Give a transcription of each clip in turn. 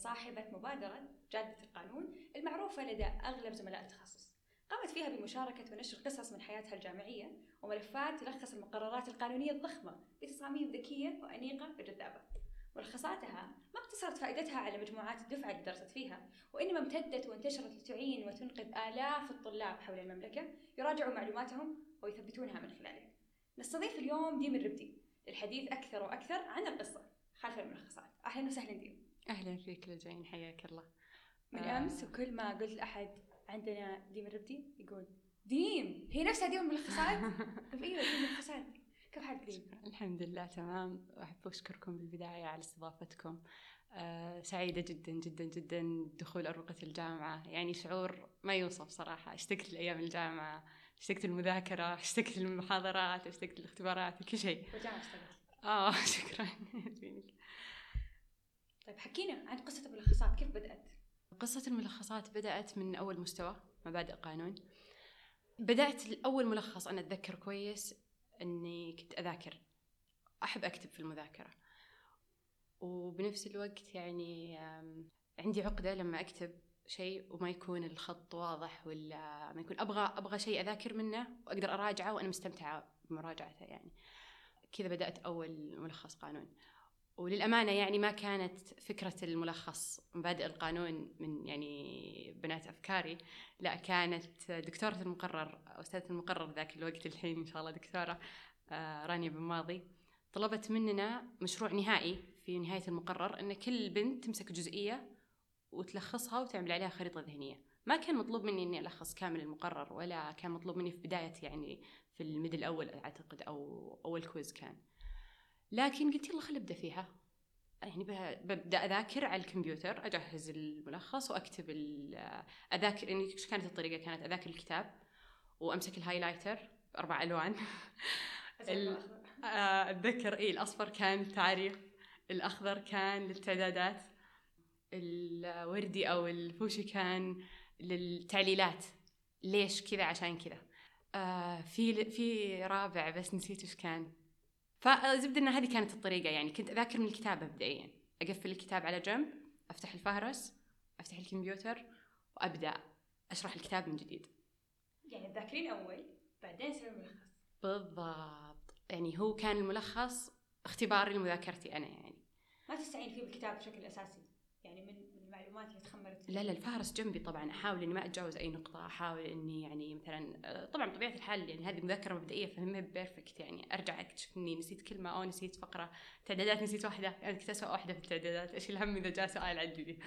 صاحبة مبادرة جادة القانون المعروفة لدى أغلب زملاء التخصص. قامت فيها بمشاركة ونشر قصص من حياتها الجامعية وملفات تلخص المقررات القانونية الضخمة بتصاميم ذكية وأنيقة وجذابة. ملخصاتها ما اقتصرت فائدتها على مجموعات الدفعة اللي درست فيها وإنما امتدت وانتشرت لتعين وتنقذ آلاف الطلاب حول المملكة يراجعوا معلوماتهم ويثبتونها من خلالها. نستضيف اليوم ديم الربدي للحديث أكثر وأكثر عن القصة. خلف الملخصات. أهلا وسهلا ديم. أهلا فيك لجين حياك الله. من آه. أمس وكل ما قلت لأحد عندنا ديم الربدي يقول ديم هي نفسها ديم طيب أيوة ديم الملخصات كيف حالك ديم؟ الحمد لله تمام. أحب أشكركم بالبداية على استضافتكم. أه سعيدة جدا جدا جدا دخول أروقة الجامعة. يعني شعور ما يوصف صراحة. اشتقت لأيام الجامعة اشتقت المذاكرة اشتقت المحاضرات اشتقت الاختبارات كل شيء. والجامعة اشتغلت آه شكرا. طيب حكينا عن قصة الملخصات كيف بدأت؟ قصة الملخصات بدأت من أول مستوى مبادئ قانون. بدأت أول ملخص أنا أتذكر كويس أني كنت أذاكر. أحب أكتب في المذاكرة. وبنفس الوقت يعني عندي عقدة لما أكتب شيء وما يكون الخط واضح ولا ما يكون أبغى أبغى شيء أذاكر منه وأقدر أراجعه وأنا مستمتعة بمراجعته يعني. كذا بدأت أول ملخص قانون. وللأمانة يعني ما كانت فكرة الملخص مبادئ القانون من يعني بنات أفكاري لا كانت دكتورة المقرر أستاذة المقرر ذاك الوقت الحين إن شاء الله دكتورة آه، رانيا بن ماضي طلبت مننا مشروع نهائي في نهاية المقرر أن كل بنت تمسك جزئية وتلخصها وتعمل عليها خريطة ذهنية. ما كان مطلوب مني إني ألخص كامل المقرر ولا كان مطلوب مني في بداية يعني في ال mid الأول أعتقد أو أول quiz كان. لكن قلت يلا خل أبدأ فيها. يعني ببدأ أذاكر على الكمبيوتر أجهز الملخص وأكتب أذاكر يعني إيش كانت الطريقة؟ كانت أذاكر الكتاب وأمسك ال highlighter بأربع ألوان. آه، أتذكر إي الأصفر كان تعريف الأخضر كان للتعدادات الوردي أو الفوشي كان للتعليلات. ليش كذا؟ عشان كذا. آه في في رابع بس نسيت إيش كان. فزبد إن هذه كانت الطريقة يعني كنت أذاكر من الكتاب مبدئيا. أقفل الكتاب على جنب أفتح الفهرس أفتح الكمبيوتر وأبدأ أشرح الكتاب من جديد. يعني تذاكرين أول بعدين تسوي ملخص. بالضبط. يعني هو كان الملخص اختباري لمذاكرتي أنا يعني. ما تستعين فيه بالكتاب بشكل أساسي. يعني من اللي تخمرت؟ لا لا الفهرس جنبي طبعا. أحاول إني ما أتجاوز أي نقطة. أحاول إني يعني مثلا طبعا بطبيعة الحال يعني هذه مذاكره مبدئية فهمها بيرفكت يعني. أرجع أكتشف إني نسيت كلمة أو نسيت فقرة. تعدادات نسيت واحدة. يعني كنت اسوء واحدة في التعدادات. إيش الهم إذا جاء سؤال عندي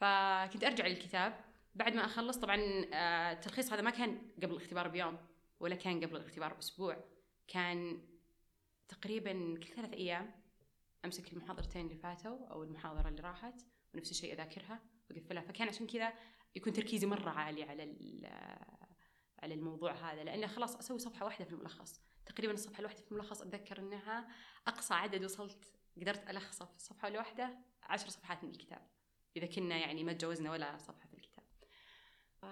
فكنت أرجع للكتاب. بعد ما أخلص طبعا آه، التلخيص هذا ما كان قبل الاختبار بيوم ولا كان قبل الاختبار بأسبوع. كان تقريبا كل ثلاث أيام أمسك المحاضرتين اللي فاتوا أو المحاضرة اللي راحت. ونفس الشيء أذاكرها وأقفلها. فكان عشان كذا يكون تركيزي مرة عالي على على الموضوع هذا لأنه خلاص أسوي صفحة واحدة في الملخص. تقريبا الصفحة الواحدة في الملخص أتذكر إنها أقصى عدد وصلت قدرت الخصه في الصفحة الواحدة عشر صفحات من الكتاب. إذا كنا يعني ما تجاوزنا ولا صفحة في الكتاب.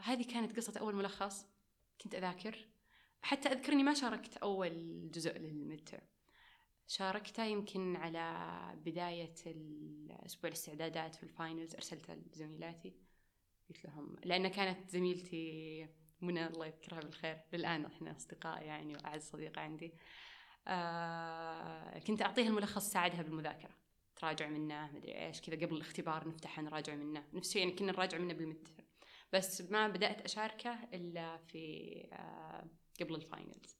هذه كانت قصة أول ملخص كنت أذاكر. حتى أذكر إني ما شاركت أول جزء للميد شاركته يمكن على بداية الأسبوع الاستعدادات في الفاينلز أرسلته لزميلاتي قلت لهم لأن كانت زميلتي منى الله يذكرها بالخير للآن إحنا أصدقاء يعني وأعز صديقة عندي. آه كنت أعطيها الملخص ساعدها بالمذاكرة تراجع منه مدري إيش كذا قبل الاختبار نفتحه نراجع منه نفس يعني كنا نراجع منه بالمتر. بس ما بدأت أشاركه إلا في آه قبل ال finals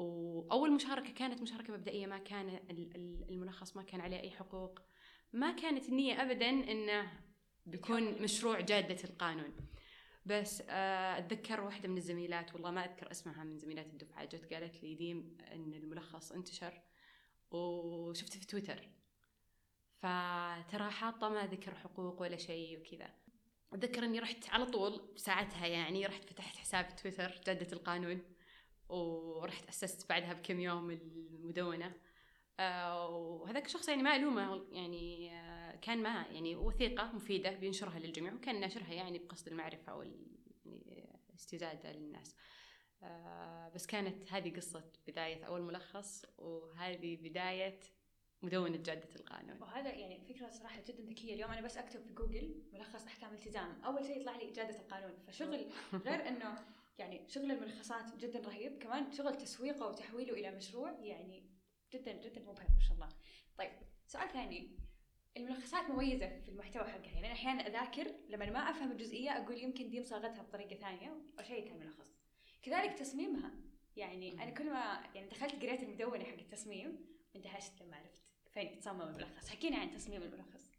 وأول مشاركة كانت مشاركة مبدئية ما كان الملخص ما كان عليه أي حقوق. ما كانت النية ابدا إنه بيكون مشروع جادة القانون. بس آه، أتذكر واحدة من الزميلات والله ما أذكر اسمها من زميلات الدفعة جت قالت لي ديم إن الملخص انتشر وشفته في تويتر. فترى حاطة ما ذكر حقوق ولا شيء وكذا. أتذكر إني رحت على طول بساعتها يعني رحت فتحت حساب تويتر جادة القانون. ورحت أسست بعدها بكم يوم المدونة. آه، وهذاك الشخص يعني ما ألومه يعني آه، كان ما يعني وثيقة مفيدة بينشرها للجميع وكان ناشرها يعني بقصد المعرفة والاستزادة يعني للناس. آه، بس كانت هذه قصة بداية أول ملخص وهذه بداية مدونة جادة القانون. وهذا يعني فكرة صراحة جدا ذكية. اليوم أنا بس أكتب في جوجل ملخص أحكام التزام. أول شيء يطلع لي إجادة القانون. فشغل غير أنه يعني شغل الملخصات جدا رهيب. كمان شغل تسويقه وتحويله إلى مشروع يعني جدا جدا مبهر ما شاء الله. طيب سؤال ثاني. الملخصات مميزة في المحتوى حقها. يعني أنا أحيانا أذاكر لما ما أفهم الجزئية أقول يمكن دي مصاغتها بطريقة ثانية وأشيك على الملخص كذلك تصميمها. يعني أنا كل ما يعني دخلت قريت المدونة حق التصميم اندهشت لما عرفت فين تصمم الملخص. حكينا عن تصميم الملخص.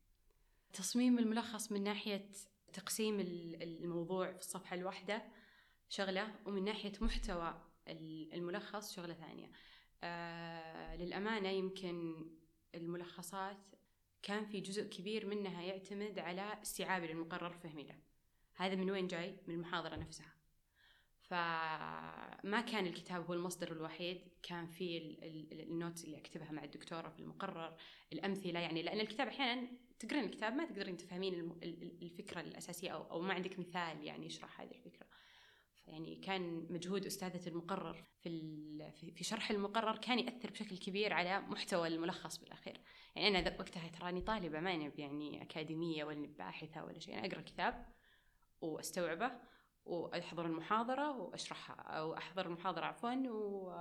تصميم الملخص من ناحية تقسيم الموضوع في الصفحة الواحدة. شغلة ومن ناحية محتوى الملخص شغلة ثانية. آه للأمانة يمكن الملخصات كان في جزء كبير منها يعتمد على استيعابي للمقرر فهمي له هذا من وين جاي؟ من المحاضرة نفسها. فما كان الكتاب هو المصدر الوحيد كان في النوتس اللي أكتبها مع الدكتورة في المقرر الأمثلة يعني لأن الكتاب أحيانا تقرين الكتاب ما تقدرين تفهمين الفكرة الأساسية أو أو ما عندك مثال يعني يشرح هذه الفكرة. يعني كان مجهود أستاذة المقرر في في شرح المقرر كان يأثر بشكل كبير على محتوى الملخص بالأخير. يعني أنا وقتها تراني طالبة ما يعني أكاديمية ولا باحثة ولا شيء. أنا أقرأ الكتاب وأستوعبه وأحضر المحاضرة وأشرحها أو أحضر المحاضرة عفوا و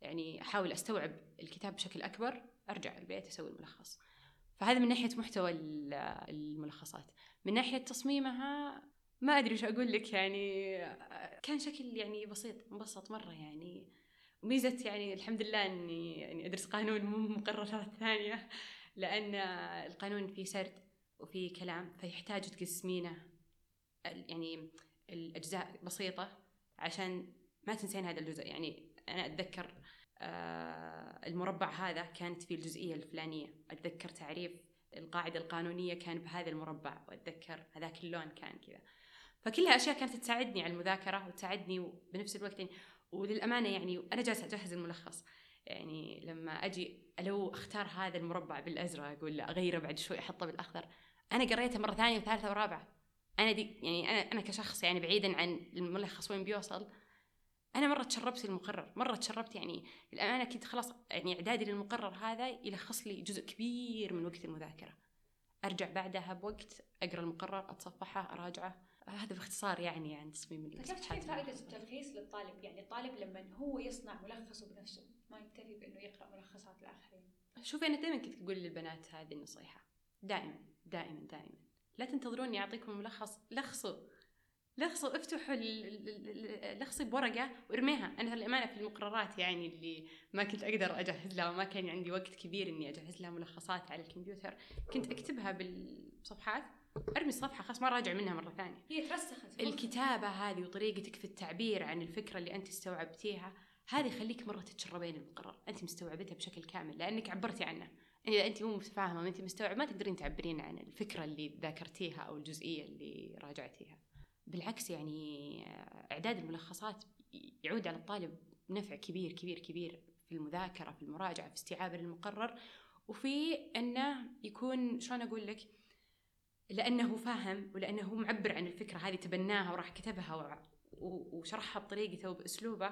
يعني أحاول أستوعب الكتاب بشكل أكبر أرجع البيت أسوي الملخص. فهذا من ناحية محتوى الملخصات. من ناحية تصميمها ما أدري وش أقول لك يعني كان شكل يعني بسيط مبسط مرة يعني. وميزة يعني الحمد لله إني يعني أدرس قانون مو مقررات ثانية لأن القانون فيه سرد وفيه كلام فيحتاج تقسمينه يعني الأجزاء بسيطة عشان ما تنسين هذا الجزء. يعني أنا أتذكر آه المربع هذا كانت فيه الجزئية الفلانية. أتذكر تعريف القاعدة القانونية كان بهذا المربع وأتذكر هذاك اللون كان كذا. فكلها أشياء كانت تساعدني على المذاكرة وتساعدني بنفس الوقت يعني وللأمانة يعني أنا جالسة أجهز الملخص. يعني لما أجي لو أختار هذا المربع بالأزرق ولا أغيره بعد شوي أحطه بالأخضر أنا قريته مرة ثانية وثالثة ورابعة. أنا دي يعني أنا أنا كشخص يعني بعيدا عن الملخص وين بيوصل أنا مرة تشربت المقرر. مرة تشربت يعني الامانه كنت خلاص يعني إعدادي للمقرر هذا يلخص لي جزء كبير من وقت المذاكرة. أرجع بعدها بوقت أقرأ المقرر أتصفحه أراجعه. هذا باختصار يعني عن تصميم كيف تشوفين فائدة التلخيص للطالب؟ يعني الطالب لما هو يصنع ملخصه بنفسه ما يكتفي بإنه يقرأ ملخصات الاخرين شوفي أنا دائما كنت أقول للبنات هذه النصيحة. دائما دائما دائما لا تنتظروني أعطيكم ملخص لخصوا لخصوا افتحوا لخصي بورقة وارميها. أنا للأمانة في المقررات يعني اللي ما كنت أقدر أجهز لها وما كان عندي وقت كبير إني أجهز لها ملخصات على الكمبيوتر كنت أكتبها بالصفحات. أرمي الصفحة خلاص ما راجع منها مرة ثانية. هي ترسخت الكتابة هذه وطريقتك في التعبير عن الفكرة اللي أنت استوعبتيها هذه يخليك مرة تتشربين المقرر. أنت مستوعبتها بشكل كامل لأنك عبرتي عنه. اذا أنت مو متفاهمة وانت مستوعب ما تقدرين تعبرين عن الفكرة اللي ذاكرتيها أو الجزئية اللي راجعتيها. بالعكس يعني إعداد الملخصات يعود على الطالب نفع كبير كبير كبير في المذاكرة في المراجعة في استيعابه للمقرر وفي إنه يكون شلون أقول لك؟ لأنه فاهم ولأنه معبر عن الفكرة هذه تبناها وراح كتبها وشرحها بطريقته وبأسلوبه.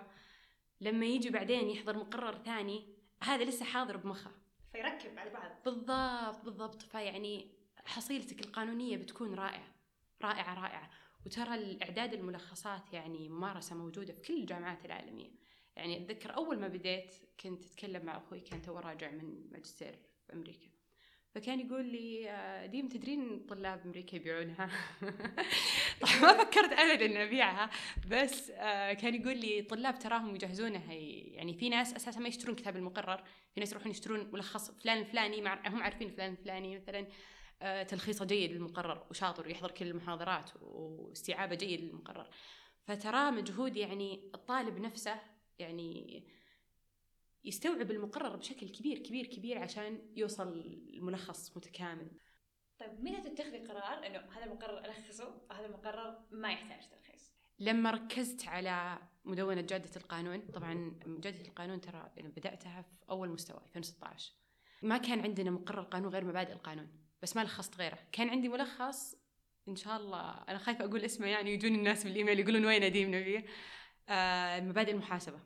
لما يجي بعدين يحضر مقرر ثاني هذا لسه حاضر بمخه. فيركب على بعض. بالضبط بالضبط. فيعني حصيلتك القانونية بتكون رائعة رائعة رائعة. وترى الإعداد الملخصات يعني ممارسة موجودة في كل الجامعات العالمية. يعني أتذكر أول ما بديت كنت أتكلم مع أخوي كان تو راجع من ماجستير في أمريكا. فكان يقول لي آه، ديم تدرين طلاب أمريكا يبيعونها؟ طبعا ما فكرت ابدا إني أبيعها. بس آه، كان يقول لي طلاب تراهم يجهزونها. يعني في ناس أساسا ما يشترون كتاب المقرر. في ناس يروحون يشترون ملخص فلان الفلاني هم عارفين فلان الفلاني مثلا آه، تلخيصه جيد للمقرر وشاطر ويحضر كل المحاضرات واستيعابه جيد للمقرر. فترى مجهود يعني الطالب نفسه يعني يستوعب المقرر بشكل كبير كبير كبير عشان يوصل الملخص متكامل. طيب متى تتخذي قرار إنه هذا المقرر ألخصه وهذا المقرر ما يحتاج تلخيص؟ لما ركزت على مدونة جادة القانون طبعا جادة القانون ترى بدأتها في أول مستوى 2016 ما كان عندنا مقرر قانون غير مبادئ القانون بس ما لخصت غيره. كان عندي ملخص إن شاء الله أنا خايفة أقول اسمه يعني يجون الناس بالإيميل يقولون وين أديم نبيه. آه مبادئ المحاسبة.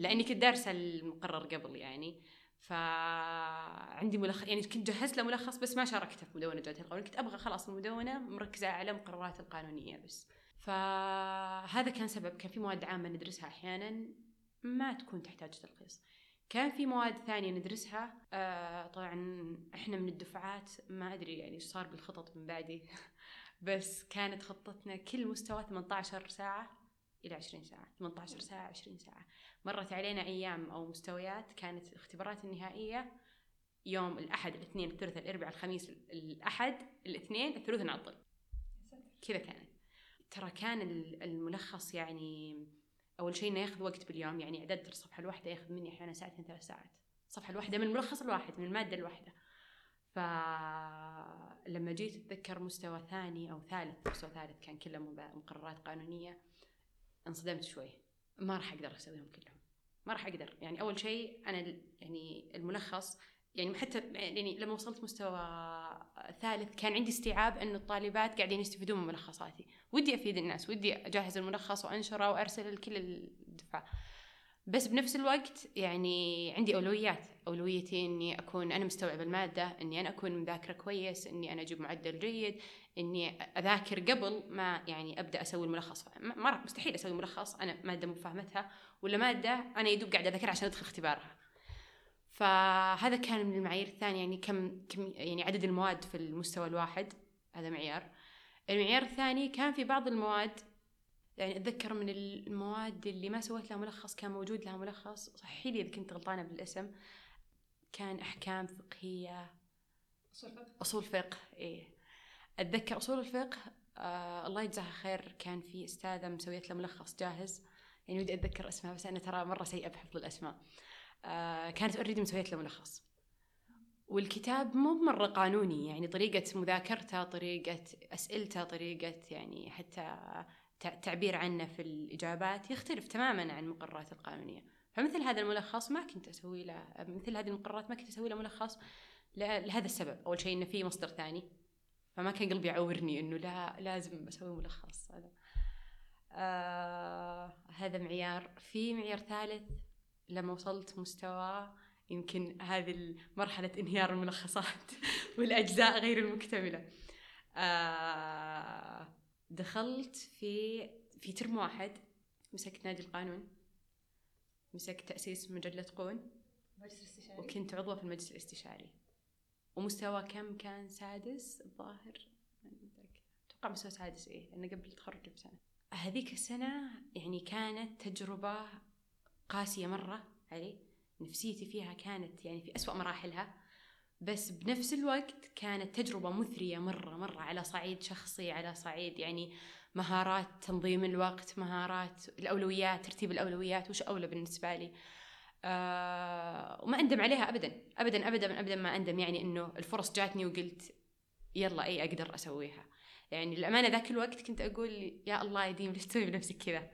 لأني كنت دارسة المقرر قبل يعني. فعندي ملخص يعني كنت جهزت له ملخص بس ما شاركته في مدونة جودة القانون كنت أبغى خلاص المدونة مركزة على المقررات القانونية بس. فهذا كان سبب. كان في مواد عامة ندرسها أحيانا ما تكون تحتاج تلخيص. كان في مواد ثانية ندرسها آه طبعا إحنا من الدفعات ما أدري يعني إيش صار بالخطط من بعدي. بس كانت خطتنا كل مستوى 18 ساعة إلى 20 ساعة. 18 ساعة 20 ساعة. مرت علينا أيام أو مستويات كانت الاختبارات النهائية يوم الأحد الاثنين الثلاثاء الأربعاء الخميس الأحد الاثنين الثلاثاء نعطل كذا كانت. ترى كان الملخص يعني أول شيء إنه ياخذ وقت باليوم يعني إعداد الصفحة الواحدة ياخذ مني أحيانا ساعتين ثلاث ساعات. الصفحة الواحدة من الملخص الواحد من المادة الواحدة. فلما جيت أتذكر مستوى ثاني أو ثالث مستوى ثالث كان كله مقررات قانونية انصدمت شوي. ما راح أقدر أسويهم كلهم. ما راح أقدر. يعني أول شيء أنا يعني الملخص يعني حتى يعني لما وصلت مستوى ثالث كان عندي استيعاب أن الطالبات قاعدين يستفيدون من ملخصاتي. ودي أفيد الناس ودي أجهز الملخص وأنشره وأرسله لكل الدفعة. بس بنفس الوقت يعني عندي أولويات. أولويتي إني أكون أنا مستوعب المادة إني أنا أكون مذاكرة كويس إني أنا أجيب معدل جيد إني أذاكر قبل ما يعني أبدأ أسوي الملخص. ما مستحيل أسوي ملخص. أنا مادة مو فاهمتها. ولا مادة أنا يدوب قاعدة أذاكرها عشان أدخل اختبارها. فهذا كان من المعايير الثانية. يعني كم كم يعني عدد المواد في المستوى الواحد. هذا معيار. المعيار الثاني كان في بعض المواد. يعني أتذكر من المواد اللي ما سويت لها ملخص كان موجود لها ملخص. صحي لي إذا كنت غلطانة بالاسم. كان أحكام فقهية. أصول فقه. أصول فقه إيه. أتذكر أصول الفقه آه الله يجزاها خير كان في أستاذة مسويت له ملخص جاهز. يعني ودي أتذكر اسمها بس أنا ترى مرة سيئة بحفظ الأسماء. آه كانت اوريدي مسويت له ملخص. والكتاب مو مرة قانوني يعني طريقة مذاكرته طريقة أسئلته طريقة يعني حتى التعبير عنه في الإجابات يختلف تماما عن المقررات القانونية. فمثل هذا الملخص ما كنت أسوي له مثل هذه المقررات ما كنت أسوي له ملخص لهذا السبب. أول شيء إنه في مصدر ثاني. فما كان قلبي يعورني إنه لا لازم أسوي ملخص هذا. آه هذا معيار. في معيار ثالث لما وصلت مستوى يمكن هذه مرحلة انهيار الملخصات والأجزاء غير المكتملة. آه دخلت في في ترم واحد مسكت نادي القانون مسكت تأسيس مجلة قون الاستشاري. وكنت عضوة في المجلس الاستشاري. ومستوى كم كان سادس الظاهر؟ أتوقع مستوى سادس إيه لأنه قبل التخرج بسنة. هذيك السنة يعني كانت تجربة قاسية مرة علي. نفسيتي فيها كانت يعني في أسوأ مراحلها. بس بنفس الوقت كانت تجربة مثرية مرة مرة على صعيد شخصي على صعيد يعني مهارات تنظيم الوقت مهارات الأولويات ترتيب الأولويات وش أولى بالنسبة لي. آه وما أندم عليها أبدا. أبدا أبدا أبدا ما أندم. يعني إنه الفرص جاتني وقلت يلا أي أقدر أسويها. يعني للأمانة ذاك الوقت كنت أقول يا الله يا ديم ليش تسوي بنفسك كذا؟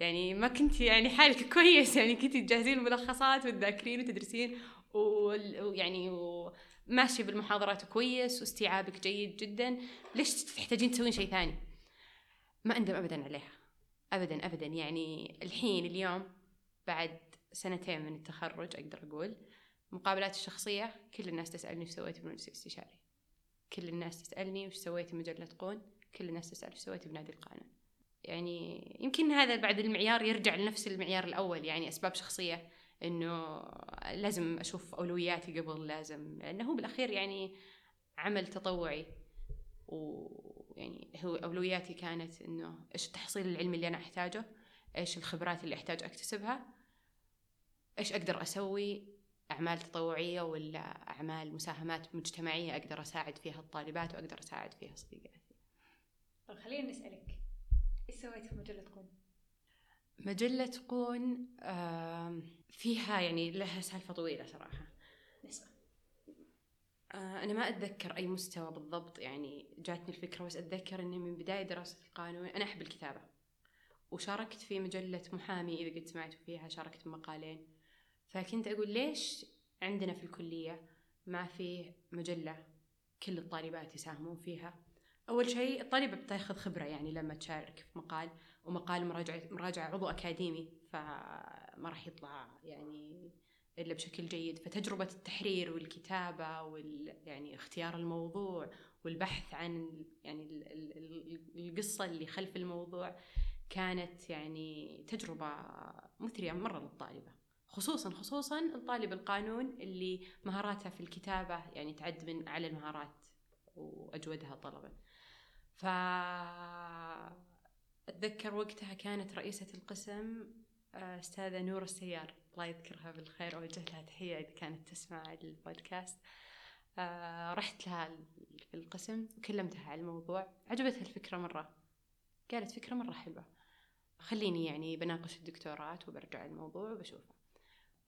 يعني ما كنت يعني حالك كويس. يعني كنت تجهزين الملخصات وتذاكرين وتدرسين ويعني وماشي بالمحاضرات كويس واستيعابك جيد جدا. ليش تحتاجين تسوين شيء ثاني؟ ما أندم أبدا عليها. أبدا أبدا. يعني الحين اليوم بعد سنتين من التخرج أقدر أقول. مقابلات الشخصية كل الناس تسألني وش سويت بالمجلس الاستشاري كل الناس تسألني وش سويت بمجلة قون كل الناس تسأل وش سويت بنادي القانون. يعني يمكن هذا بعد المعيار يرجع لنفس المعيار الأول. يعني أسباب شخصية إنه لازم أشوف أولوياتي قبل لازم لأنه هو بالأخير يعني عمل تطوعي. ويعني هو أولوياتي كانت إنه إيش التحصيل العلمي اللي أنا أحتاجه إيش الخبرات اللي أحتاج أكتسبها. إيش أقدر أسوي؟ أعمال تطوعية ولا أعمال مساهمات مجتمعية أقدر أساعد فيها الطالبات وأقدر أساعد فيها صديقاتي؟ طيب خلينا نسألك إيش سويت في مجلة قون؟ مجلة قون فيها يعني لها سالفة طويلة صراحة. نسمع. آه، أنا ما أتذكر أي مستوى بالضبط يعني جاتني الفكرة بس أتذكر أني من بداية دراسة القانون أنا أحب الكتابة. وشاركت في مجلة محامي إذا قد سمعتوا فيها شاركت بمقالين. فكنت أقول ليش عندنا في الكلية ما في مجلة كل الطالبات يساهمون فيها؟ أول شيء الطالبة بتاخذ خبرة يعني لما تشارك في مقال ومقال مراجعة مراجعة عضو أكاديمي فما راح يطلع يعني إلا بشكل جيد. فتجربة التحرير والكتابة وال يعني اختيار الموضوع والبحث عن يعني ال- ال- ال- القصة اللي خلف الموضوع كانت يعني تجربة مثرية مرة للطالبة. خصوصا خصوصا الطالب القانون اللي مهاراتها في الكتابة يعني تعد من أعلى المهارات وأجودها طلبا. ف أتذكر وقتها كانت رئيسة القسم آه، أستاذة نور السيار. الله يذكرها بالخير أوجه لها تحية إذا كانت تسمع البودكاست. آه، رحت لها في القسم وكلمتها على الموضوع. عجبتها الفكرة مرة. قالت فكرة مرة حلوة. خليني يعني بناقش الدكتورات وبرجع الموضوع وبشوفه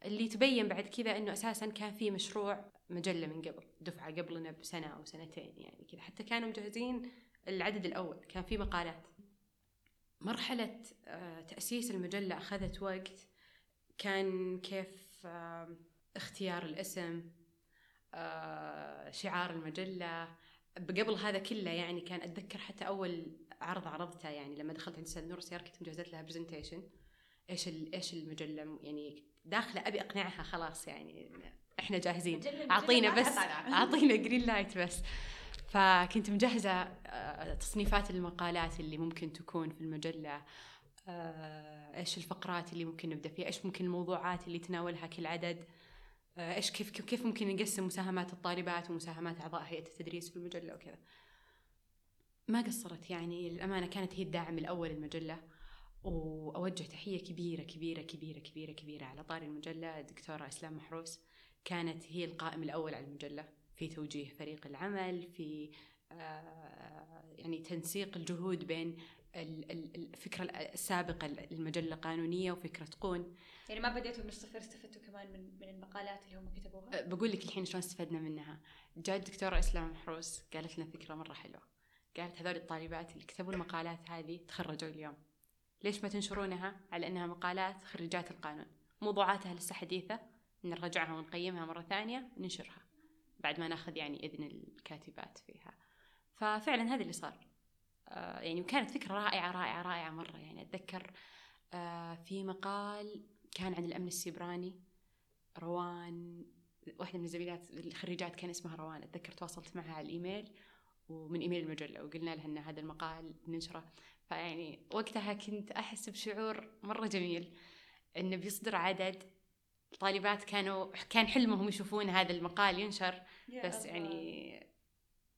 اللي تبين بعد كذا إنه أساسا كان في مشروع مجلة من قبل دفعة قبلنا بسنة أو سنتين يعني كذا. حتى كانوا مجهزين العدد الأول كان في مقالات. مرحلة آه، تأسيس المجلة أخذت وقت. كان كيف اختيار الاسم آه، شعار المجلة. قبل هذا كله يعني كان أتذكر حتى أول عرض عرضته يعني لما دخلت عند أستاذ نور سيار كنت مجهزت لها presentation إيش إيش المجلة يعني داخله ابي اقنعها خلاص يعني إحنا جاهزين. أعطينا بس. أعطينا green light بس. فكنت مجهزة آه، تصنيفات المقالات اللي ممكن تكون في المجلة. آه، إيش الفقرات اللي ممكن نبدأ فيها؟ إيش ممكن الموضوعات اللي تناولها كل عدد آه، إيش كيف كيف- ممكن نقسم مساهمات الطالبات ومساهمات أعضاء هيئة التدريس في المجلة وكذا. ما قصرت يعني للأمانة كانت هي الداعم الأول للمجله وأوجه تحية كبيرة كبيرة كبيرة كبيرة كبيرة على طاري المجلة الدكتورة إسلام محروس. كانت هي القائم الأول على المجلة في توجيه فريق العمل في آه، يعني تنسيق الجهود بين ال- ال- الفكرة السابقة المجلة القانونيه وفكرة قون. يعني ما بديتوا من الصفر استفدتوا كمان من من المقالات اللي هم كتبوها؟ بقول لك الحين شلون استفدنا منها. جاءت الدكتورة إسلام محروس قالت لنا فكرة مرة حلوة. قالت هذول الطالبات اللي كتبوا المقالات هذه تخرجوا اليوم. ليش ما تنشرونها على أنها مقالات خريجات القانون؟ موضوعاتها لسه حديثة نرجعها ونقيمها مرة ثانية وننشرها بعد ما ناخذ يعني إذن الكاتبات فيها. ففعلا هذا اللي صار. آه يعني وكانت فكرة رائعة رائعة رائعة مرة. يعني أتذكر آه في مقال كان عن الأمن السيبراني روان واحدة من الزميلات الخريجات كان اسمها روان أتذكر تواصلت معها على الإيميل ومن إيميل المجلة وقلنا لها أن هذا المقال ننشره. فيعني وقتها كنت أحس بشعور مرة جميل أنه بيصدر عدد طالبات كانوا كان حلمهم يشوفون هذا المقال ينشر بس. يعني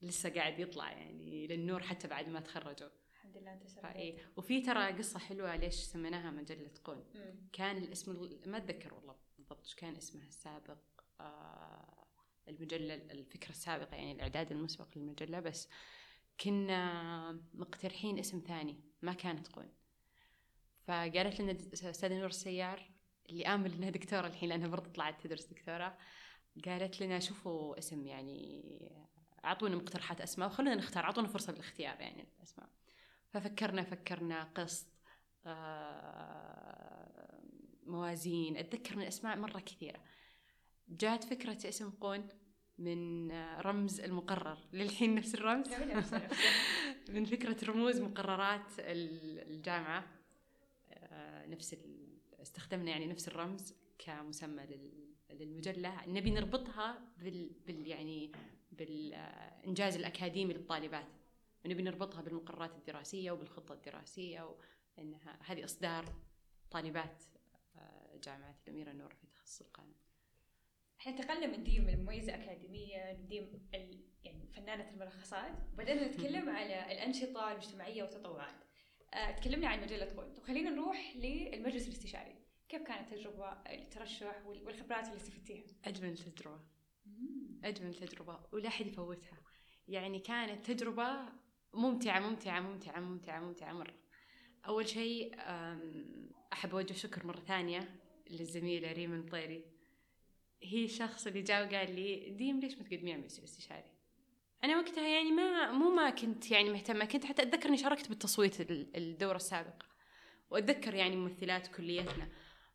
لسه قاعد يطلع يعني للنور حتى بعد ما تخرجوا الحمد لله أنت فإيه وفي ترى قصة حلوة ليش سميناها مجلة قون مم. كان الاسم ال- ما أتذكر والله بالضبط كان اسمها السابق آه المجلة الفكرة السابقة يعني الإعداد المسبق للمجلة بس كنا مقترحين اسم ثاني ما كانت قون فقالت لنا أستاذة نور السيار اللي آمل إنها دكتورة الحين لأنها برضه طلعت تدرس دكتورة قالت لنا شوفوا اسم يعني أعطونا مقترحات أسماء وخلونا نختار أعطونا فرصة بالاختيار يعني الأسماء. ففكرنا فكرنا قسط آه، موازين أتذكر من اسماء مرة كثيرة. جات فكرة اسم قون من آه، رمز المقرر. للحين نفس الرمز. نعم،. من فكرة رموز مقررات ال- الجامعة. آه، نفس استخدمنا يعني نفس الرمز كمسمى لل- للمجلة. نبي نربطها بال, بال يعني بالإنجاز الأكاديمي للطالبات. ونبي نربطها بالمقررات الدراسية وبالخطة الدراسية وانها هذه أصدار طالبات آه، جامعة الأميرة نور في تخصص القانون. إحنا انتقلنا من ديم المميزة أكاديمية لديم ال... يعني فنانة الملخصات وبدأنا نتكلم على الأنشطة المجتمعية والتطوعات. آه، تكلمنا عن مجلة قول طب خلينا نروح للمجلس الاستشاري. كيف كانت التجربة الترشح وال- والخبرات اللي استفدتيها؟ أجمل تجربة. أجمل تجربة ولا أحد يفوتها. يعني كانت تجربة ممتعة ممتعة ممتعة ممتعة ممتعة مرة. أول شيء أحب أوجه شكر مرة ثانية للزميلة ريم المطيري هي الشخص اللي جاء وقال لي ديم ليش ما تقدمي على مجلس استشاري أنا وقتها يعني ما مو ما كنت يعني مهتمة كنت حتى أتذكر إني شاركت بالتصويت ال- الدورة السابقة وأتذكر يعني ممثلات كليتنا.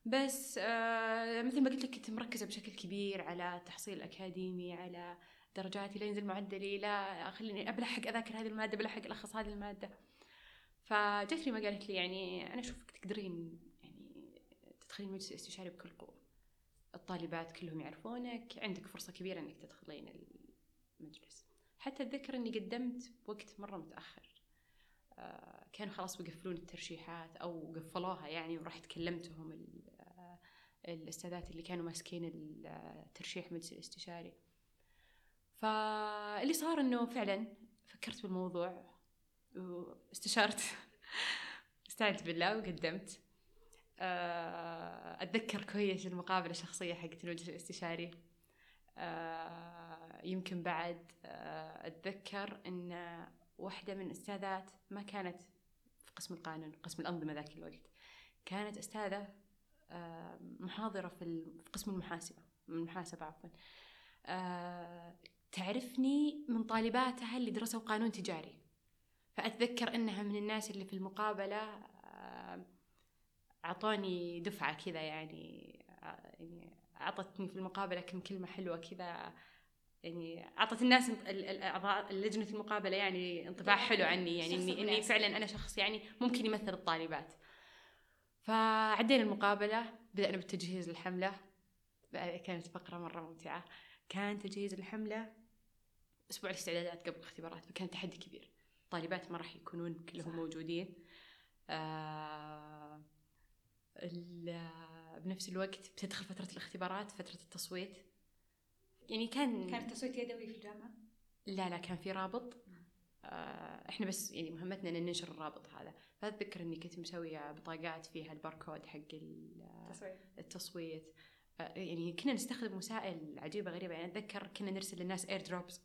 بس آه مثل ما قلت لك كنت مركزة بشكل كبير على التحصيل الأكاديمي على درجاتي لا ينزل معدلي لا خليني أبلحق أذاكر هذه المادة بلحق ألخص هذه المادة. فجت لي ما قالت لي يعني أنا أشوفك تقدرين يعني تدخلين المجلس الاستشاري بكل قوة. الطالبات كلهم يعرفونك عندك فرصة كبيرة إنك تدخلين المجلس. حتى أتذكر إني قدمت بوقت مرة متأخر. آه، كانوا خلاص بيقفلون الترشيحات أو قفلوها يعني ورحت كلمتهم آه، الأستاذات اللي كانوا ماسكين الترشيح المجلس الاستشاري. فاللي صار إنه فعلا فكرت بالموضوع واستشارت. استعنت بالله وقدمت. آه، أتذكر كويس المقابلة الشخصية حقت المجلس الاستشاري. يمكن بعد أتذكر أن واحدة من الأستاذات ما كانت في قسم القانون قسم الأنظمة ذاك الوقت. كانت أستاذة محاضرة في قسم المحاسبة من المحاسبة عفوا. تعرفني من طالباتها اللي درسوا قانون تجاري. فأتذكر أنها من الناس اللي في المقابلة أعطوني دفعة كذا يعني يعني أعطتني في المقابلة كم كلمة حلوة كذا يعني أعطت الناس الأعضاء لجنه المقابله يعني انطباع حلو عني يعني اني إني فعلا أنا شخص يعني ممكن يمثل الطالبات. فعدينا المقابلة بدأنا بالتجهيز للحملة. كانت فقرة مرة ممتعة. كان تجهيز الحملة أسبوع الاستعدادات قبل الاختبارات فكان تحدي كبير. الطالبات ما راح يكونون كلهم صح. موجودين. آه بنفس الوقت بتدخل فترة الاختبارات فترة التصويت. يعني كان كان التصويت يدوي في الجامعة؟ لا لا كان في رابط. آه إحنا بس يعني مهمتنا إن ننشر الرابط هذا. فأتذكر إني كنت مسوية بطاقات فيها الباركود حق التصويت. التصويت. آه يعني كنا نستخدم وسائل عجيبة غريبة. يعني أتذكر كنا نرسل للناس اير دروبس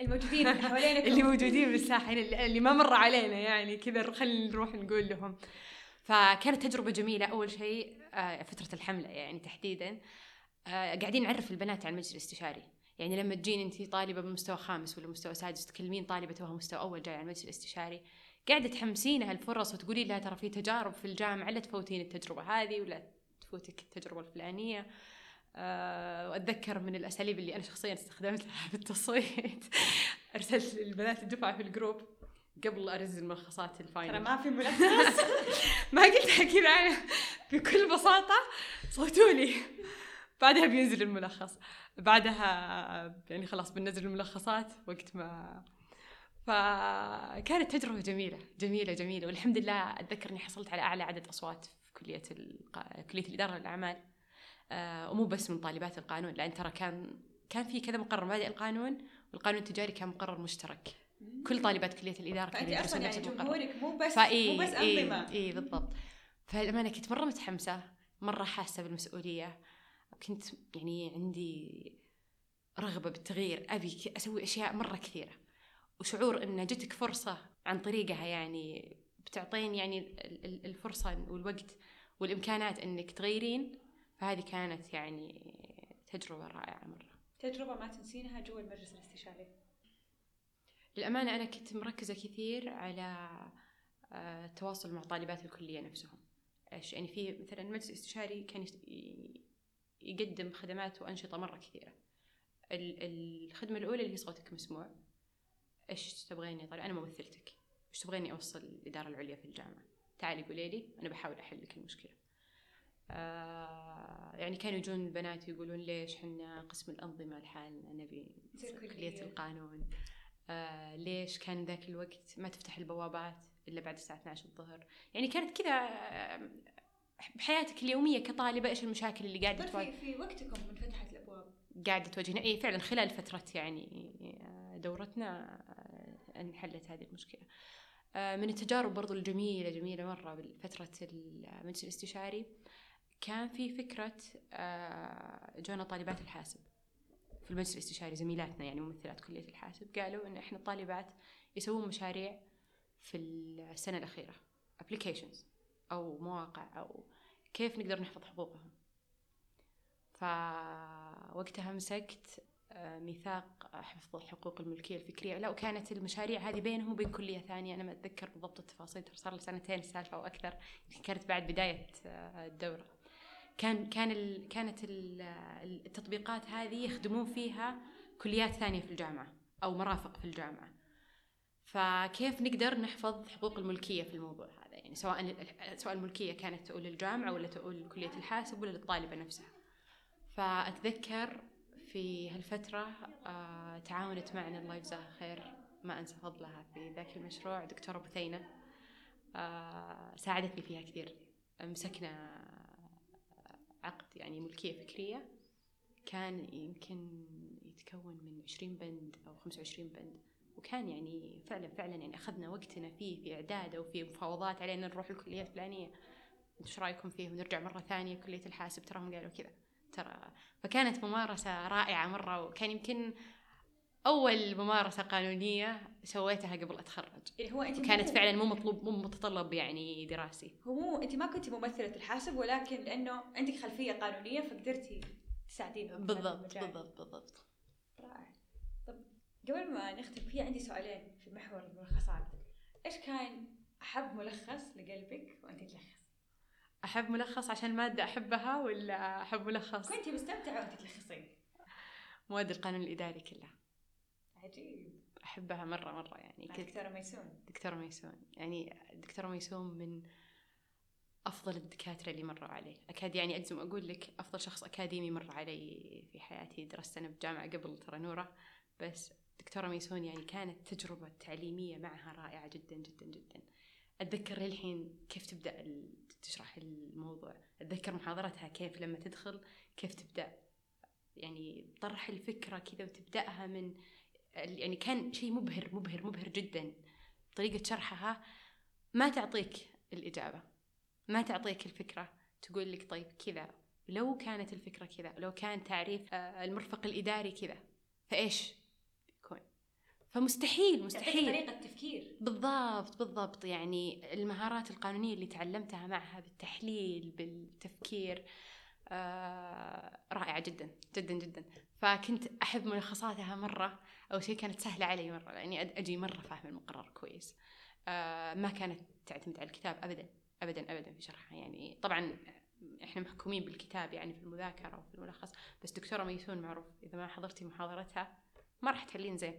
الموجودين حوالينا اللي موجودين بالساحه اللي ما مر علينا يعني. كذا خلينا نروح نقول لهم. فكانت تجربة جميلة أول شيء آه فترة الحملة يعني تحديدا. آه، قاعدين نعرف البنات على المجلس الاستشاري يعني لما تجين انت طالبة بمستوى خامس ولا مستوى سادس تكلمين طالبة توها مستوى أول جاي على المجلس الاستشاري قاعدة تحمسينها الفرص وتقولي لها ترى في تجارب في الجامعة لا تفوتين التجربة هذه ولا تفوتك التجربة الفلانية. أه وأتذكر من الأساليب اللي أنا شخصيا استخدمتها في التصويت. أرسلت للبنات الدفعة في ال group. قبل ارسل ملخصات ال final. ترى ما في ملخص. ما قلتها كذا أنا. بكل بساطة صوتوا لي بعدها بينزل الملخص. بعدها يعني خلاص بننزل الملخصات وقت ما. فكانت تجربة جميلة. جميلة جميلة. والحمد لله أتذكر إني حصلت على أعلى عدد أصوات في كلية كلية الإدارة للأعمال. آه، ومو بس من طالبات القانون لأن ترى كان كان في كذا مقرر. مبادئ القانون والقانون التجاري كان مقرر مشترك. كل طالبات كلية الإدارة كانوا يدرسون نفس يعني المقرر مو بس فإيه مو بس إيه, إيه بالضبط. فالأمانة كنت مرة متحمسة مرة حاسة بالمسؤولية كنت يعني عندي رغبة بالتغيير. أبي أسوي أشياء مرة كثيرة. وشعور أن جتك فرصة عن طريقها يعني بتعطين يعني الفرصة والوقت والإمكانات أنك تغيرين. فهذه كانت يعني تجربة رائعة مرة. تجربة ما تنسينها جوا المجلس الاستشاري. للأمانة أنا كنت مركزة كثير على آه، التواصل مع طالبات الكلية نفسهم. إيش يعني في مثلا المجلس الاستشاري كان يقدم خدمات وأنشطة مرة كثيرة. الخدمة الأولى اللي هي صوتك مسموع. إيش تبغيني؟ طالع أنا ممثلتك. إيش تبغيني أوصل الإدارة العليا في الجامعة؟ تعالي قولي لي أنا بحاول أحل لك المشكلة. آه يعني كانوا يجون البنات يقولون ليش حنا قسم الأنظمة لحالنا نبي كلية القانون. آه ليش كان ذاك الوقت ما تفتح البوابات إلا بعد الساعة 12 الظهر؟ يعني كانت كذا آه، بحياتك اليومية كطالبة إيش المشاكل اللي قاعدة تواجه في وقتكم انفتحت الأبواب. قاعدة تواجهنا. اي فعلا خلال فترة يعني دورتنا آه، انحلت هذه المشكلة. آه، من التجارب برضو الجميلة جميلة مرة بفتره المجلس الاستشاري كان في فكرة آه، جونا طالبات الحاسب. في المجلس الاستشاري زميلاتنا يعني ممثلات كلية الحاسب قالوا إن إحنا الطالبات يسوون مشاريع في السنة الأخيرة ابلكيشنز أو مواقع أو كيف نقدر نحفظ حقوقهم. فوقتها مسكت آه، ميثاق حفظ حقوق الملكية الفكرية. لا وكانت المشاريع هذه بينهم وبين كلية ثانية أنا ما أتذكر بالضبط التفاصيل صار لي سنتين السالفة أو أكثر كانت بعد بداية آه، الدورة. كان كان ال كانت التطبيقات هذه يخدمون فيها كليات ثانية في الجامعة أو مرافق في الجامعة. فكيف نقدر نحفظ حقوق الملكية في الموضوع هذا؟ يعني سواء سواء الملكية كانت تقول للجامعة ولا تقول لكلية الحاسب ولا للطالبة نفسها. فأتذكر في هالفترة آه تعاونت معنا الله يجزاها خير ما أنسى فضلها في ذاك المشروع دكتورة بثينة آه ساعدتني فيها كثير مسكنا عقد يعني ملكية فكرية كان يمكن يتكون من عشرين بند أو خمسة وعشرين بند. وكان يعني فعلا فعلا يعني أخذنا وقتنا فيه في إعداده وفي مفاوضات علينا نروح الكلية الفلانية. إيش رأيكم فيه؟ ونرجع مرة ثانية كلية الحاسب تراهم قالوا كذا. ترى فكانت ممارسة رائعة مرة وكان يمكن أول ممارسة قانونية سويتها قبل أتخرج. يعني هو انت كانت فعلا مو مطلوب مو متطلب يعني دراسي. هو مو انت ما كنتي ممثلة الحاسب ولكن لأنه عندك خلفية قانونية فقدرتي تساعدين بالضبط. بالضبط بالضبط. رائع. طب قبل ما نختم في عندي سؤالين في محور الملخصات. إيش كان أحب ملخص لقلبك وأنت تلخص؟ أحب ملخص عشان مادة أحبها ولا أحب ملخص؟ كنتي مستمتعة وأنت تلخصين. مواد القانون الإداري كلها. عجيب. أحبها مرة مرة يعني كنت دكتورة ميسون. دكتورة ميسون. يعني دكتورة ميسون من أفضل الدكاترة اللي مروا علي أكاد يعني أجزم أقول لك أفضل شخص أكاديمي مر علي في حياتي. درست أنا بجامعة قبل ترى نورة. بس دكتورة ميسون يعني كانت تجربة تعليمية معها رائعة جدا جدا جدا. أتذكر للحين كيف تبدأ ال- تشرح الموضوع. أتذكر محاضرتها كيف لما تدخل كيف تبدأ. يعني طرح الفكرة كذا وتبدأها من يعني كان شيء مبهر مبهر مبهر جدا. طريقة شرحها ما تعطيك الإجابة ما تعطيك الفكرة. تقول لك طيب كذا لو كانت الفكرة كذا لو كان تعريف آه، المرفق الإداري كذا فإيش؟ بيكون فمستحيل مستحيل. طريقة تفكير بالضبط بالضبط. يعني المهارات القانونية اللي تعلمتها معها بالتحليل بالتفكير آه رائعة جدا جدا جدا. فكنت أحب ملخصاتها مرة أول شيء كانت سهلة علي مرة لأني أد- أجي مرة فاهم المقرر كويس. آه ما كانت تعتمد على الكتاب أبدا أبدا أبدا في شرحها. يعني طبعا إحنا محكومين بالكتاب يعني في المذاكرة وفي الملخص بس دكتورة ميسون معروف إذا ما حضرتي محاضرتها ما راح تحلين زين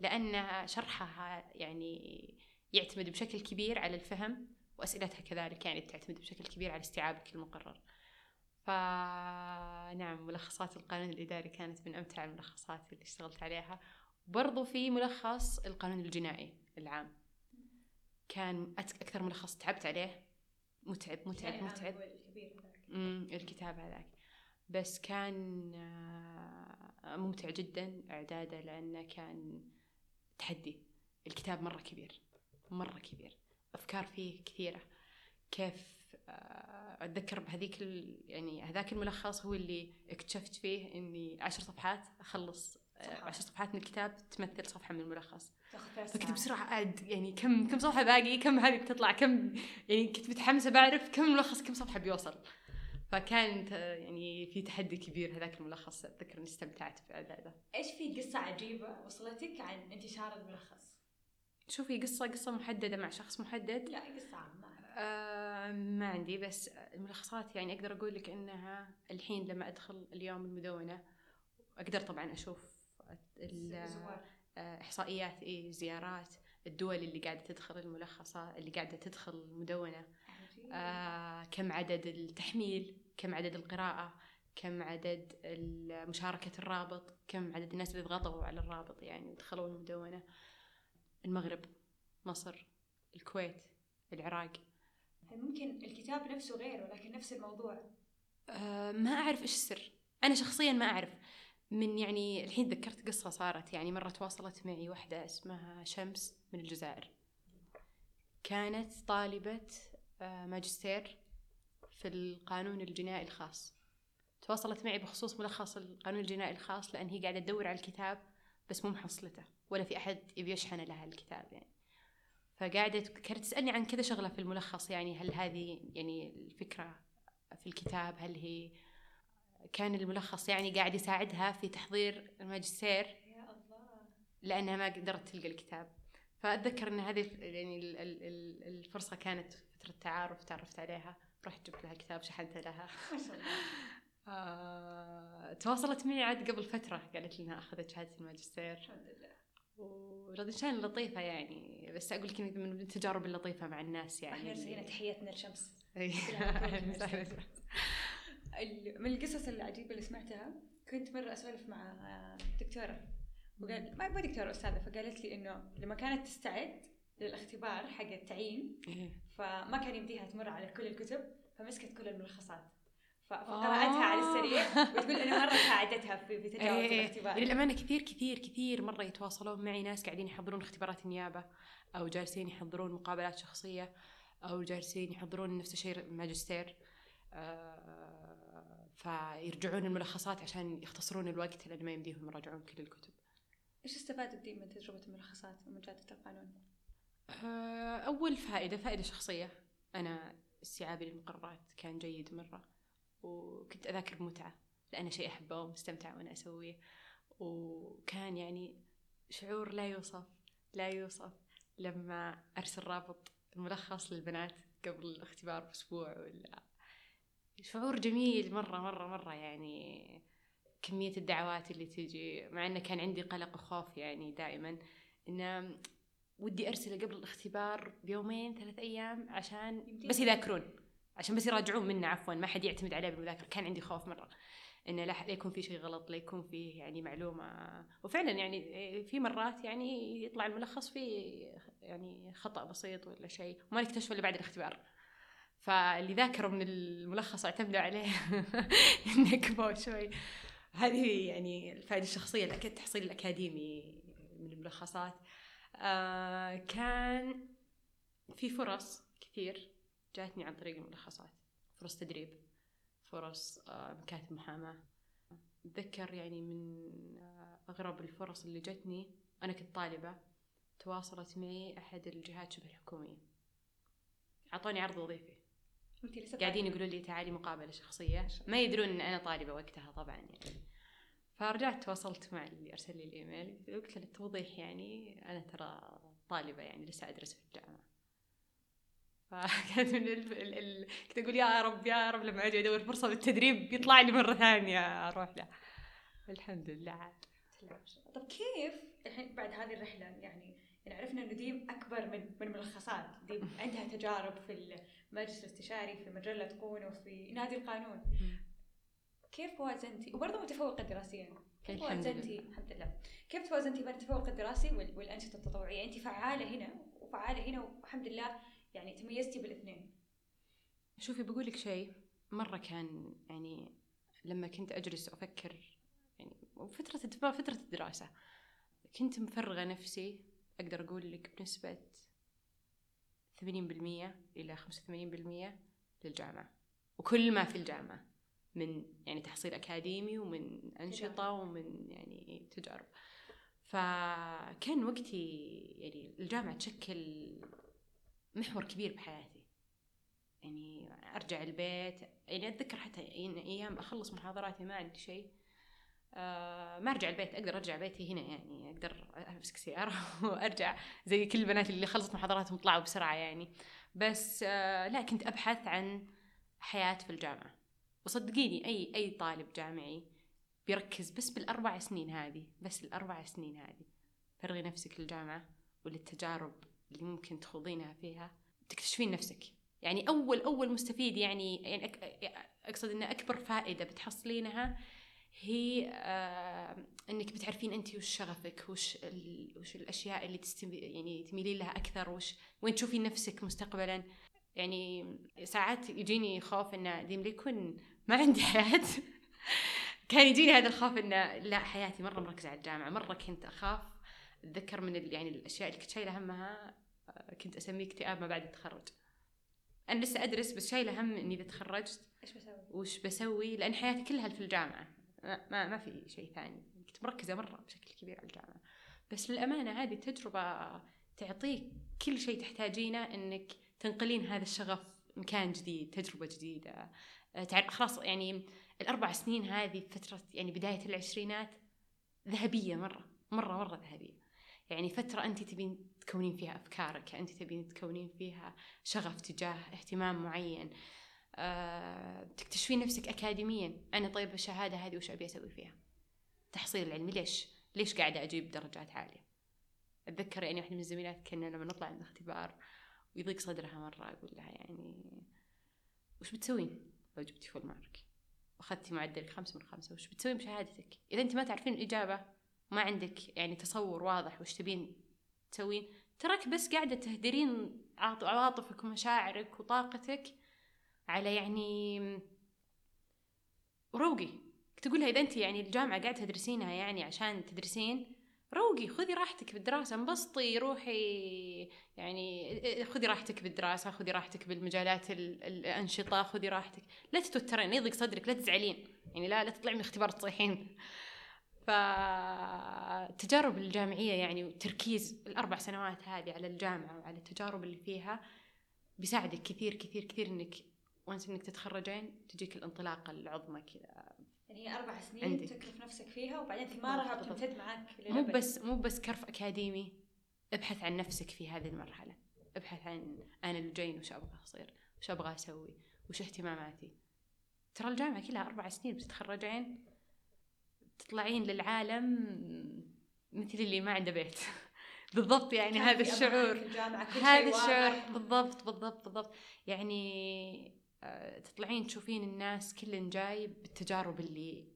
لأن شرحها يعني يعتمد بشكل كبير على الفهم وأسئلتها كذلك يعني تعتمد بشكل كبير على استيعابك للمقرر. فنعم ملخصات القانون الإداري كانت من أمتع الملخصات اللي اشتغلت عليها. برضو في ملخص القانون الجنائي العام. كان أكثر ملخص تعبت عليه. متعب متعب يعني متعب. امم الكتاب هذاك. بس كان آه، ممتع جدا إعداده لأنه كان تحدي. الكتاب مرة كبير مرة كبير. أفكار فيه كثيرة. كيف أتذكر بهذيك يعني هذاك الملخص هو اللي اكتشفت فيه إني عشر صفحات أخلص آه، صفحة. عشر صفحات من الكتاب تمثل صفحة من الملخص. فكنت. بسرعة أعد يعني كم كم صفحة باقي؟ كم هذه بتطلع؟ كم يعني كنت متحمسة بعرف كم ملخص كم صفحة بيوصل. فكانت آه، يعني في تحدي كبير هذاك الملخص أتذكر إني استمتعت في إعداده إيش في قصة عجيبة وصلتك عن انتشار الملخص؟ شوفي قصة قصة محددة مع شخص محدد. لا قصة عامة. آه ما عندي بس الملخصات يعني أقدر أقول لك إنها الحين لما أدخل اليوم المدونة أقدر طبعا الزوار. آه، إحصائيات إيه زيارات الدول اللي قاعدة تدخل الملخصات اللي قاعدة تدخل المدونة عجيب. آه كم عدد التحميل كم عدد القراءة كم عدد مشاركة الرابط كم عدد الناس اللي ضغطوا على الرابط يعني ودخلوا المدونة المغرب مصر الكويت العراق ممكن الكتاب نفسه غير ولكن نفس الموضوع. آه ما أعرف إيش السر. أنا شخصيا ما أعرف. من يعني الحين ذكرت قصة صارت. يعني مرة تواصلت معي واحدة اسمها شمس من الجزائر. كانت طالبة آه، ماجستير في القانون الجنائي الخاص. تواصلت معي بخصوص ملخص القانون الجنائي الخاص لأن هي قاعدة تدور على الكتاب بس مو محصلته ولا في أحد يبي يشحن لها الكتاب يعني. فقاعدة كانت تسألني عن كذا شغلة في الملخص يعني هل هذه يعني الفكرة في الكتاب هل هي كان الملخص يعني قاعد يساعدها في تحضير الماجستير؟ يا الله لأنها ما قدرت تلقى الكتاب. فأتذكر إن هذه يعني ال- ال- ال- الفرصة كانت فترة تعارف تعرفت عليها رحت جبت لها كتاب شحنته لها. ما شاء الله. آه، تواصلت معي عاد قبل فترة قالت لي إنها أخذت شهادة الماجستير. الحمد لله. ورضيشان لطيفة يعني بس أقول لك من التجارب اللطيفة مع الناس يعني أحنا رسلنا تحياتنا لشمس إي. كلها مبروك أهلاً وسهلاً. ال- من القصص العجيبة اللي سمعتها كنت مرة أسولف مع دكتورة وقال ما ما دكتورة أستاذة فقالت لي إنه لما كانت تستعد للاختبار حق التعيين إيه. فما كان يمديها تمر على كل الكتب فمسكت كل الملخصات ف- فقرأتها على السريع وتقول إنه مرة ساعدتها في تجاوز إيه، الاختبار. للأمانة كثير كثير كثير مرة يتواصلون معي ناس قاعدين يحضرون اختبارات النيابة أو جالسين يحضرون مقابلات شخصية أو جالسين يحضرون نفس الشيء ماجستير. آه، فيرجعون الملخصات عشان يختصرون الوقت لأن ما يمديهم يراجعون كل الكتب. إيش استفادت دي من تجربة الملخصات ومجادلة القانون؟ آه، أول فائدة فائدة شخصية. أنا استيعابي للمقررات كان جيد مرة. وكنت أذاكر بمتعة لأنه شيء أحبه ومستمتعة وأنا أسويه. وكان يعني شعور لا يوصف لا يوصف لما أرسل رابط الملخص للبنات قبل الاختبار بأسبوع ولا. شعور جميل مرة مرة مرة يعني كمية الدعوات اللي تجي مع أنه كان عندي قلق وخوف يعني دائما. إنه ودي أرسله قبل الاختبار بيومين ثلاث أيام عشان. بس يذاكرون. عشان بس يراجعون منه عفوا ما حد يعتمد عليه بالمذاكرة. كان عندي خوف مرة إنه لا يكون في شيء غلط لا يكون فيه يعني معلومة. وفعلا يعني في مرات يعني يطلع الملخص فيه يعني خطأ بسيط ولا شيء وما نكتشفه إلا بعد الاختبار. فاللي ذاكروا من الملخص واعتمدوا عليه نكبوا شوي. هذه يعني الفائدة الشخصية التحصيل الأكاديمي من الملخصات. آه كان في فرص كثير. جاتني عن طريق الملخصات. فرص تدريب فرص آه، مكاتب محاماة. أتذكر يعني من آه، أغرب الفرص اللي جتني أنا كنت طالبة تواصلت معي أحد الجهات شبه الحكومية. أعطوني عرض وظيفي. قاعدين يقولوا لي تعالي مقابلة شخصية. ما يدرون إن أنا طالبة وقتها طبعا يعني. فرجعت تواصلت مع اللي أرسل لي الإيميل. قلت له التوضيح يعني أنا ترى طالبة يعني لسه أدرس في الجامعة. فكانت من ال... ال... ال... كنت أقول يا رب يا رب لما أجي أدور فرصة بالتدريب يطلع لي مرة ثانية أروح له. الحمد لله. عاد طب كيف الحين بعد هذه الرحلة؟ يعني يعني عرفنا إنه ديم أكبر من من ملخصات. ديم عندها تجارب في المجلس الاستشاري في مجلة قون وفي نادي القانون. كيف وازنتي وبرضه متفوقة دراسيا. كيف الحمد وازنتي الحمد لله. كيف توازنتي بين التفوق الدراسي وال- والأنشطة التطوعية؟ انت فعالة هنا وفعالة هنا والحمد لله يعني تميزتي بالاثنين. شوفي بقول لك شيء مرة كان يعني لما كنت أجلس أفكر يعني فترة فترة الدراسة كنت مفرغة نفسي أقدر أقول لك بنسبة 80% إلى 85% للجامعة. وكل ما في الجامعة من يعني تحصيل أكاديمي ومن أنشطة ومن يعني تجارب. فكان وقتي يعني الجامعة تشكل محور كبير بحياتي. يعني أرجع البيت يعني أتذكر حتى إن أيام أخلص محاضراتي ما عندي شيء. آه ما أرجع البيت أقدر أرجع بيتي هنا يعني أقدر أمسك سيارة وأرجع زي كل البنات اللي خلصت محاضراتهم طلعوا بسرعة يعني. بس آه لا كنت أبحث عن حياة في الجامعة. وصدقيني أي أي طالب جامعي بيركز بس بالأربع سنين هذه بس الأربع سنين هذه. فرغي نفسك للجامعه وللتجارب اللي ممكن تخوضينها فيها تكتشفين نفسك يعني أول أول مستفيد يعني يعني أقصد إن أكبر فائدة بتحصلينها هي آه إنك بتعرفين انت وش شغفك وش. وش الأشياء اللي. يعني تميلين لها أكثر وش وين تشوفين نفسك مستقبلا يعني ساعات يجيني خوف انه ديم ليكون ما عندي حياة كان يجيني هذا الخوف انه لا حياتي مرة مركزة على الجامعة مرة كنت أخاف أتذكر من. يعني الأشياء اللي كنت شايلة همها كنت أسميه اكتئاب ما بعد التخرج أنا لسه أدرس بس شايلة هم إني إذا تخرجت إيش بسوي؟ وش بسوي؟ لأن حياتي كلها في الجامعة. ما, ما, ما في شيء ثاني. كنت مركزة مرة بشكل كبير على الجامعة. بس للأمانة هذه التجربه تعطيك كل شيء تحتاجينه إنك تنقلين هذا الشغف مكان جديد تجربة جديدة. آه، تعرف خلاص يعني الأربع سنين هذه فترة يعني بداية العشرينات ذهبية مرة مرة مرة ذهبية. يعني فترة أنت تبين تكونين فيها أفكارك أنت تبين تكونين فيها شغف تجاه اهتمام معين. أه، تكتشفين نفسك أكاديميا. أنا طيب الشهادة هذه وش أبي أسوي فيها؟ تحصيل العلمي ليش؟ ليش قاعدة أجيب درجات عالية؟ أتذكر يعني واحدة من الزميلات كنا لما نطلع من الاختبار ويضيق صدرها مرة أقول لها يعني وش بتسوين؟ لو جبتي فول مارك واخذتي معدلك خمسة من خمسة. وش بتسوين بشهادتك؟ إذا أنت ما تعرفين الإجابة ما عندك يعني تصور واضح وش تبين تسوين. تراك بس قاعدة تهدرين عواطفك ومشاعرك وطاقتك على يعني روقي. تقولها إذا أنت يعني الجامعة قاعدة تدرسينها يعني عشان تدرسين روقي خذي راحتك بالدراسة انبسطي روحي يعني خذي راحتك بالدراسة خذي راحتك بالمجالات ال- الأنشطة خذي راحتك. لا تتوترين يضيق صدرك لا تزعلين. يعني لا لا تطلعي من الاختبار تصيحين فالتجارب الجامعية يعني والتركيز الأربع سنوات هذه على الجامعة وعلى التجارب اللي فيها بيساعدك كثير كثير كثير إنك وانس إنك تتخرجين تجيك الانطلاقة العظمى كذا يعني هي أربع سنين عندك. تكلف نفسك فيها وبعدين ثمارها. بتمتد معاك مو. بس مو بس كرف أكاديمي ابحث عن نفسك في هذه المرحلة ابحث عن أنا اللي جايين وش أبغى أصير وش أبغى أسوي وش اهتماماتي ترى الجامعة كلها أربع سنين بتتخرجين تطلعين للعالم مثل اللي ما عنده بيت. بالضبط يعني هذا الشعور. هذا. الشعور. بالضبط بالضبط بالضبط. يعني آه، تطلعين تشوفين الناس كل جاي بالتجارب اللي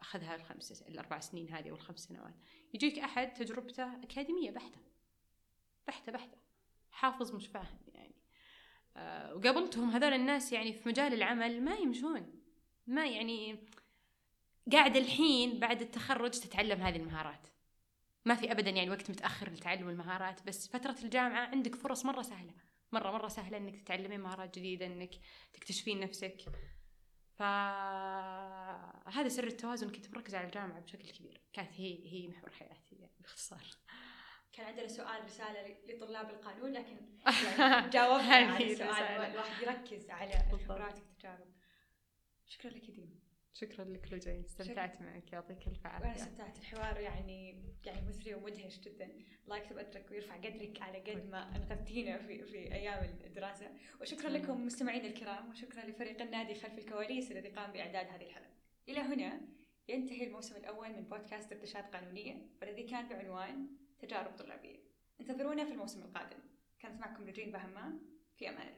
أخذها الخمس الأربع سنين هذه والخمس سنوات. يجيك أحد تجربته أكاديمية بحتة. بحتة بحتة. حافظ مش فاهم يعني. آه، وقابلتهم هذول الناس يعني في مجال العمل ما يمشون. ما يعني قاعد الحين بعد التخرج تتعلم هذه المهارات. ما في ابدا يعني وقت متأخر لتعلم المهارات بس فترة الجامعة عندك فرص مرة سهلة. مرة مرة سهلة إنك تتعلمين مهارات جديدة إنك تكتشفين نفسك. فهذا سر التوازن. كنت مركزة على الجامعة بشكل كبير. كانت هي هي محور حياتي يعني باختصار. كان عندنا سؤال رسالة لطلاب القانون لكن يعني جاوبنا على السؤال. الواحد يركز على. الخبرات والتجارب شكرا لك ديم شكرا لك لجين استمتعت معك يعطيك الف وأنا عافية استمتعت الحوار يعني يعني مثري ومدهش جدا. الله يكتب اجرك ويرفع قدرك على قد ما انقذتينا في في أيام الدراسة. وشكرا لكم مستمعينا الكرام وشكرا لفريق النادي خلف الكواليس الذي قام بإعداد هذه الحلقة. إلى هنا ينتهي الموسم الأول من بودكاست ارتشاد قانونية والذي كان بعنوان تجارب طلابية. انتظرونا في الموسم القادم. كانت معكم نجين بهمام في أمان الله.